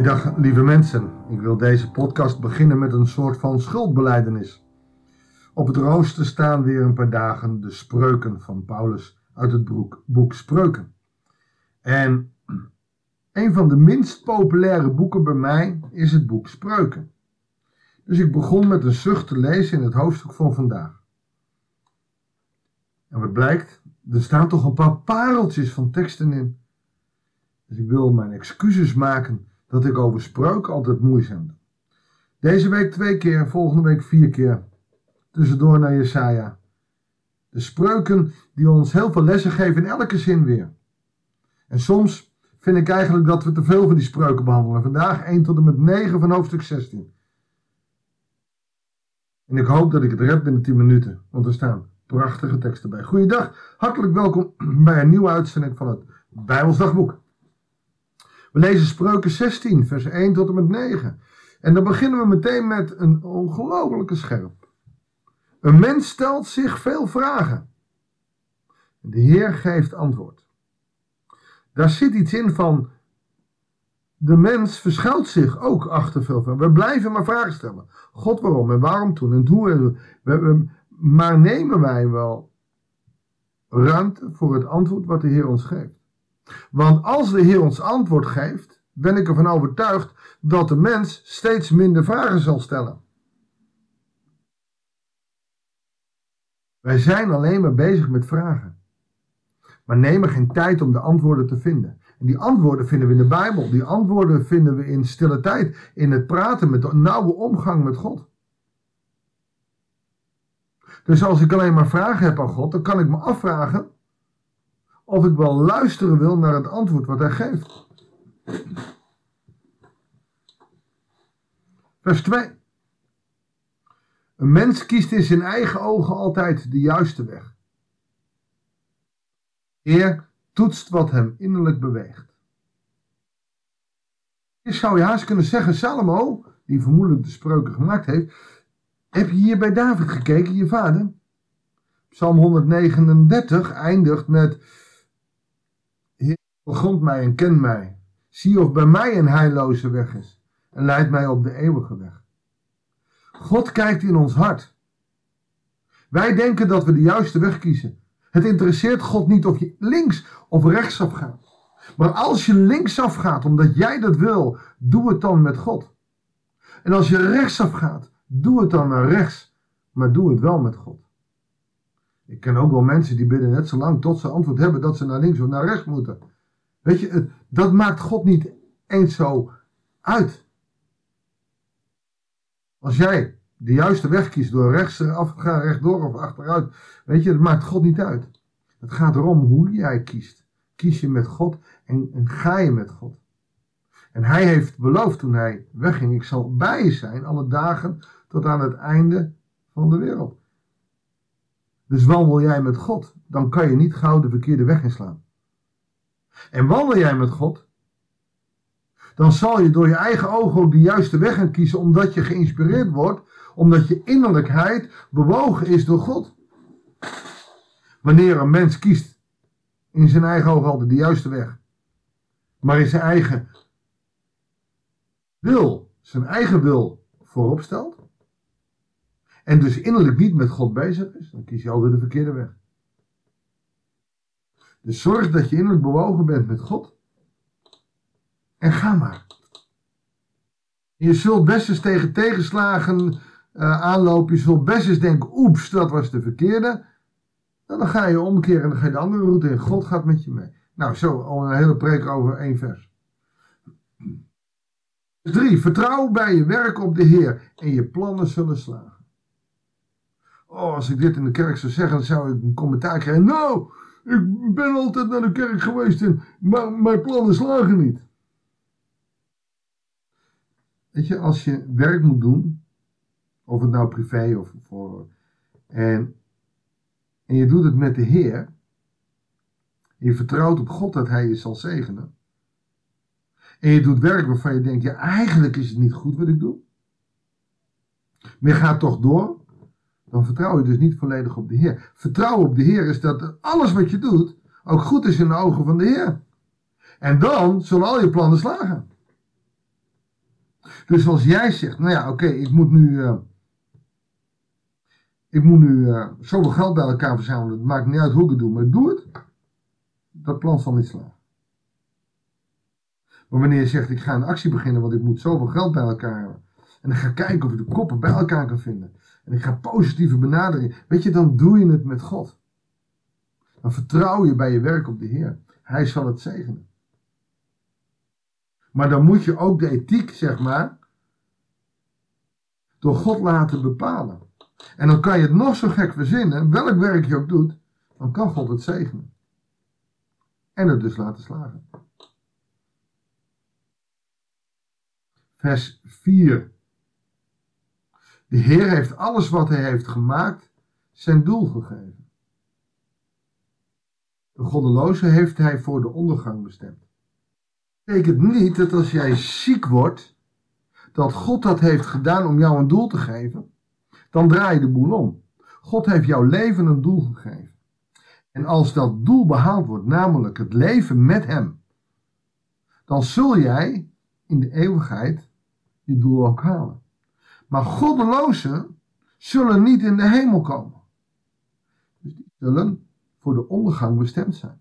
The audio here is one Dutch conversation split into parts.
Goeiedag, lieve mensen. Ik wil deze podcast beginnen met een soort van schuldbeleidenis. Op het rooster staan weer een paar dagen de spreuken van Paulus uit het boek Spreuken. En een van de minst populaire boeken bij mij is het boek Spreuken. Dus ik begon met een zucht te lezen in het hoofdstuk van vandaag. En wat blijkt? Er staan toch een paar pareltjes van teksten in. Dus ik wil mijn excuses maken dat ik over spreuken altijd moeizaam. Deze week twee keer, volgende week vier keer. Tussendoor naar Jesaja. De spreuken die ons heel veel lessen geven in elke zin weer. En soms vind ik eigenlijk dat we te veel van die spreuken behandelen. Vandaag 1 tot en met 9 van hoofdstuk 16. En ik hoop dat ik het red binnen 10 minuten, want er staan prachtige teksten bij. Goeiedag, hartelijk welkom bij een nieuwe uitzending van het Bijbelsdagboek. We lezen Spreuken 16, vers 1 tot en met 9. En dan beginnen we meteen met een ongelofelijke scherp. Een mens stelt zich veel vragen. De Heer geeft antwoord. Daar zit iets in van. De mens verschuilt zich ook achter veel vragen. We blijven maar vragen stellen. God waarom en waarom toen en hoe. Maar nemen wij wel ruimte voor het antwoord wat de Heer ons geeft? Want als de Heer ons antwoord geeft, ben ik ervan overtuigd dat de mens steeds minder vragen zal stellen. Wij zijn alleen maar bezig met vragen. Maar nemen geen tijd om de antwoorden te vinden. En die antwoorden vinden we in de Bijbel. Die antwoorden vinden we in stille tijd. In het praten met de nauwe omgang met God. Dus als ik alleen maar vragen heb aan God, dan kan ik me afvragen of ik wel luisteren wil naar het antwoord wat hij geeft. Vers 2. Een mens kiest in zijn eigen ogen altijd de juiste weg. Heer toetst wat hem innerlijk beweegt. Je zou je haast kunnen zeggen, Salomo, die vermoedelijk de spreuken gemaakt heeft, heb je hier bij David gekeken, je vader? Psalm 139 eindigt met Grond mij en ken mij. Zie of bij mij een heilloze weg is. En leid mij op de eeuwige weg. God kijkt in ons hart. Wij denken dat we de juiste weg kiezen. Het interesseert God niet of je links of rechtsaf gaat. Maar als je linksaf gaat omdat jij dat wil, doe het dan met God. En als je rechtsaf gaat, doe het dan naar rechts. Maar doe het wel met God. Ik ken ook wel mensen die bidden net zo lang tot ze antwoord hebben dat ze naar links of naar rechts moeten. Weet je, dat maakt God niet eens zo uit. Als jij de juiste weg kiest door rechts af te gaan, rechtdoor of achteruit, weet je, dat maakt God niet uit. Het gaat erom hoe jij kiest. Kies je met God en, en ga je met God. En hij heeft beloofd toen hij wegging, ik zal bij je zijn alle dagen tot aan het einde van de wereld. Dus wandel jij met God, dan kan je niet gauw de verkeerde weg inslaan. En wandel jij met God, dan zal je door je eigen ogen ook de juiste weg gaan kiezen, omdat je geïnspireerd wordt, omdat je innerlijkheid bewogen is door God. Wanneer een mens kiest in zijn eigen ogen altijd de juiste weg, maar in zijn eigen wil, zijn eigen wil voorop stelt, en dus innerlijk niet met God bezig is, dan kies je altijd de verkeerde weg. Dus zorg dat je innerlijk bewogen bent met God. En ga maar. Je zult best eens tegen tegenslagen uh, aanlopen. Je zult best eens denken, oeps, dat was de verkeerde. dan ga je omkeren en dan ga je de andere route in. God gaat met je mee. Nou, zo al een hele preek over één vers. 3. Vertrouw bij je werk op de Heer en je plannen zullen slagen. Oh, als ik dit in de kerk zou zeggen, dan zou ik een commentaar krijgen. Nou, ik ben altijd naar de kerk geweest, maar mijn plannen slagen niet. Weet je, als je werk moet doen, of het nou privé of voor. En, en je doet het met de Heer. Je vertrouwt op God dat Hij je zal zegenen. En je doet werk waarvan je denkt, ja, eigenlijk is het niet goed wat ik doe. Maar je gaat toch door dan vertrouw je dus niet volledig op de Heer. Vertrouwen op de Heer is dat alles wat je doet ook goed is in de ogen van de Heer. En dan zullen al je plannen slagen. Dus als jij zegt, nou ja, oké, ik moet nu, uh, ik moet nu uh, zoveel geld bij elkaar verzamelen, het maakt niet uit hoe ik het doe, maar doe het, dat plan zal niet slagen. Maar wanneer je zegt, ik ga een actie beginnen, want ik moet zoveel geld bij elkaar hebben, en ik ga kijken of ik de koppen bij elkaar kan vinden, en ik ga positieve benadering, weet je, dan doe je het met God. Dan vertrouw je bij je werk op de Heer. Hij zal het zegenen. Maar dan moet je ook de ethiek, zeg maar, door God laten bepalen. En dan kan je het nog zo gek verzinnen, welk werk je ook doet, dan kan God het zegenen. En het dus laten slagen. Vers 4. De Heer heeft alles wat hij heeft gemaakt zijn doel gegeven. De goddeloze heeft hij voor de ondergang bestemd. Betekent niet dat als jij ziek wordt, dat God dat heeft gedaan om jou een doel te geven, dan draai je de boel om. God heeft jouw leven een doel gegeven. En als dat doel behaald wordt, namelijk het leven met Hem, dan zul jij in de eeuwigheid je doel ook halen. Maar goddelozen zullen niet in de hemel komen. Dus die zullen voor de ondergang bestemd zijn.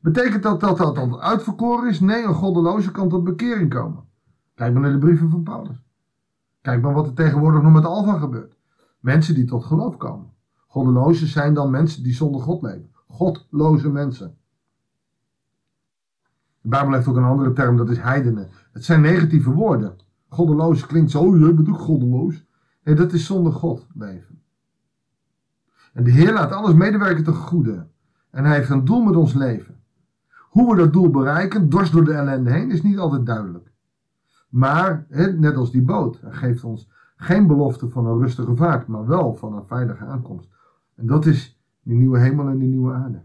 Betekent dat dat dat dan uitverkoren is? Nee, een goddeloze kan tot bekering komen. Kijk maar naar de brieven van Paulus. Kijk maar wat er tegenwoordig nog met Alfa gebeurt. Mensen die tot geloof komen. Goddelozen zijn dan mensen die zonder God leven. Godloze mensen. De Bijbel heeft ook een andere term, dat is heidenen. Het zijn negatieve woorden. Goddeloos klinkt zo, oh, bent ook goddeloos. Nee, dat is zonder God leven. En de Heer laat alles medewerken ten goede. En hij heeft een doel met ons leven. Hoe we dat doel bereiken, dwars door de ellende heen, is niet altijd duidelijk. Maar, net als die boot, hij geeft ons geen belofte van een rustige vaart, maar wel van een veilige aankomst. En dat is die nieuwe hemel en die nieuwe aarde.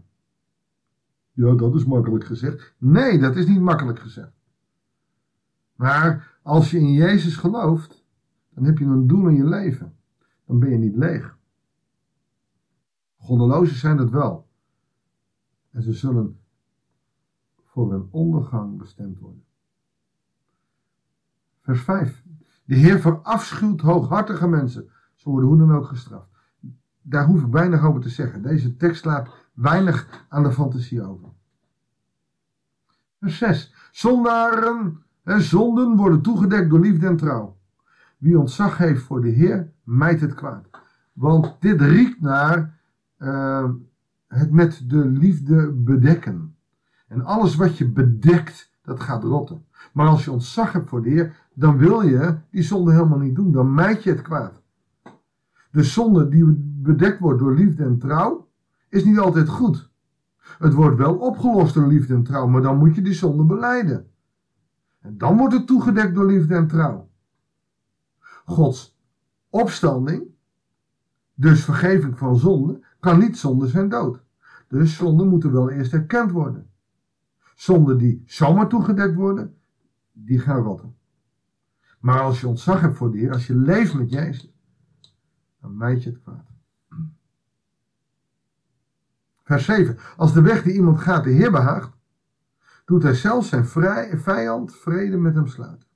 Ja, dat is makkelijk gezegd. Nee, dat is niet makkelijk gezegd. Maar als je in Jezus gelooft, dan heb je een doel in je leven. Dan ben je niet leeg. Goddelozen zijn het wel. En ze zullen voor een ondergang bestemd worden. Vers 5. De Heer verafschuwt hooghartige mensen. Ze worden hoe dan ook gestraft. Daar hoef ik weinig over te zeggen. Deze tekst laat weinig aan de fantasie over. Vers 6. Zondaren en zonden worden toegedekt door liefde en trouw. Wie ontzag heeft voor de Heer, mijt het kwaad. Want dit riekt naar uh, het met de liefde bedekken. En alles wat je bedekt, dat gaat rotten. Maar als je ontzag hebt voor de Heer, dan wil je die zonde helemaal niet doen. Dan mijt je het kwaad. De zonde die bedekt wordt door liefde en trouw, is niet altijd goed. Het wordt wel opgelost door liefde en trouw, maar dan moet je die zonde beleiden. En dan wordt het toegedekt door liefde en trouw. Gods opstanding, dus vergeving van zonde, kan niet zonder zijn dood. Dus zonden moeten wel eerst erkend worden. Zonden die zomaar toegedekt worden, die gaan rotten. Maar als je ontzag hebt voor de Heer, als je leeft met Jezus, dan mijt je het kwaad. Vers 7. Als de weg die iemand gaat de Heer behaagt, doet hij zelfs zijn vijand vrede met hem sluiten.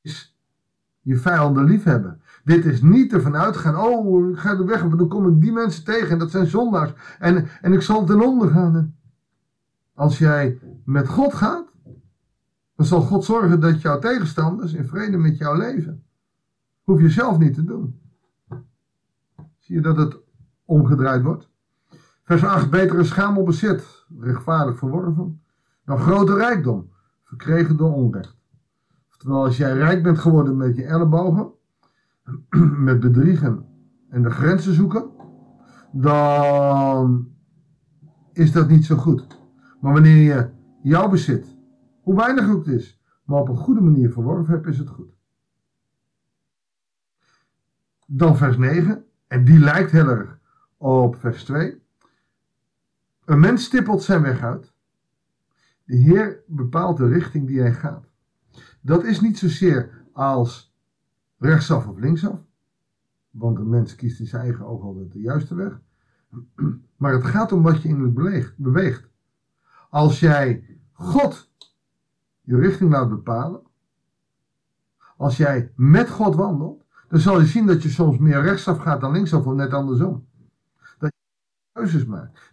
Is je vijanden liefhebben. Dit is niet ervan uitgaan, oh, ik ga de weg op dan kom ik die mensen tegen en dat zijn zondaars. En, en ik zal ten onder gaan. Als jij met God gaat, dan zal God zorgen dat jouw tegenstanders in vrede met jou leven. Hoef je zelf niet te doen. Zie je dat het omgedraaid wordt? Vers 8. Beter een schamel bezit, rechtvaardig verworven, dan grote rijkdom, verkregen door onrecht. Oftewel, als jij rijk bent geworden met je ellebogen, met bedriegen en de grenzen zoeken, dan is dat niet zo goed. Maar wanneer je jouw bezit, hoe weinig het is, maar op een goede manier verworven hebt, is het goed. Dan vers 9, en die lijkt heel erg op vers 2. Een mens stippelt zijn weg uit. De Heer bepaalt de richting die hij gaat. Dat is niet zozeer als rechtsaf of linksaf, want een mens kiest in zijn eigen oog altijd de juiste weg. Maar het gaat om wat je innerlijk beweegt. Als jij God je richting laat bepalen, als jij met God wandelt, dan zal je zien dat je soms meer rechtsaf gaat dan linksaf of net andersom.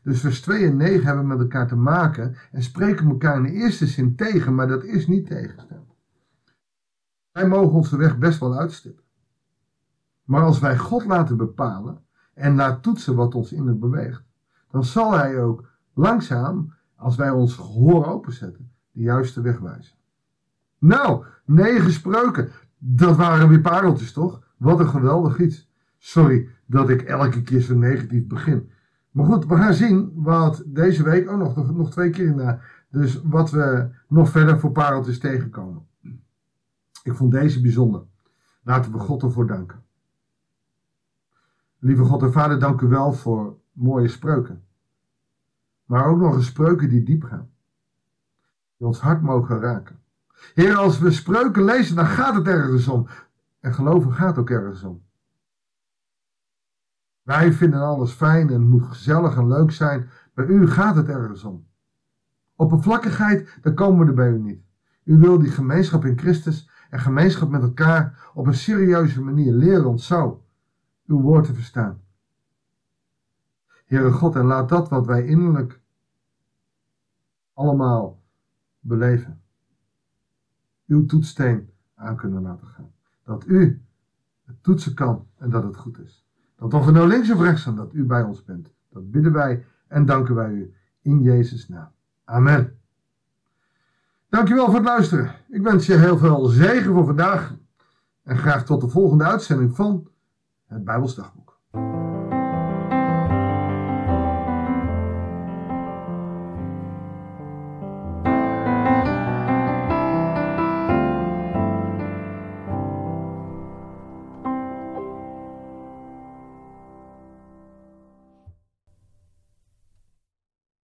Dus vers 2 en 9 hebben met elkaar te maken en spreken elkaar in de eerste zin tegen, maar dat is niet tegenstemmen. Wij mogen onze weg best wel uitstippen. Maar als wij God laten bepalen en laten toetsen wat ons in het beweegt, dan zal Hij ook langzaam, als wij ons gehoor openzetten, de juiste weg wijzen. Nou, negen spreuken. Dat waren weer pareltjes, toch? Wat een geweldig iets. Sorry dat ik elke keer zo negatief begin. Maar goed, we gaan zien wat deze week, oh nog, nog twee keer na, dus wat we nog verder voor pareltjes tegenkomen. Ik vond deze bijzonder. Laten we God ervoor danken. Lieve God en Vader, dank u wel voor mooie spreuken. Maar ook nog eens spreuken die diep gaan. Die ons hart mogen raken. Heer, als we spreuken lezen, dan gaat het ergens om. En geloven gaat ook ergens om. Wij vinden alles fijn en moet gezellig en leuk zijn. Bij u gaat het ergens om. Oppervlakkigheid, daar komen we er bij u niet. U wil die gemeenschap in Christus en gemeenschap met elkaar op een serieuze manier leren ons zo uw woord te verstaan. Heere God, en laat dat wat wij innerlijk allemaal beleven, uw toetssteen aan kunnen laten gaan. Dat u het toetsen kan en dat het goed is. Dat of we nou links of rechts zijn, dat u bij ons bent. Dat bidden wij en danken wij u in Jezus' naam. Amen. Dankjewel voor het luisteren. Ik wens je heel veel zegen voor vandaag. En graag tot de volgende uitzending van het Bijbelsdagboek.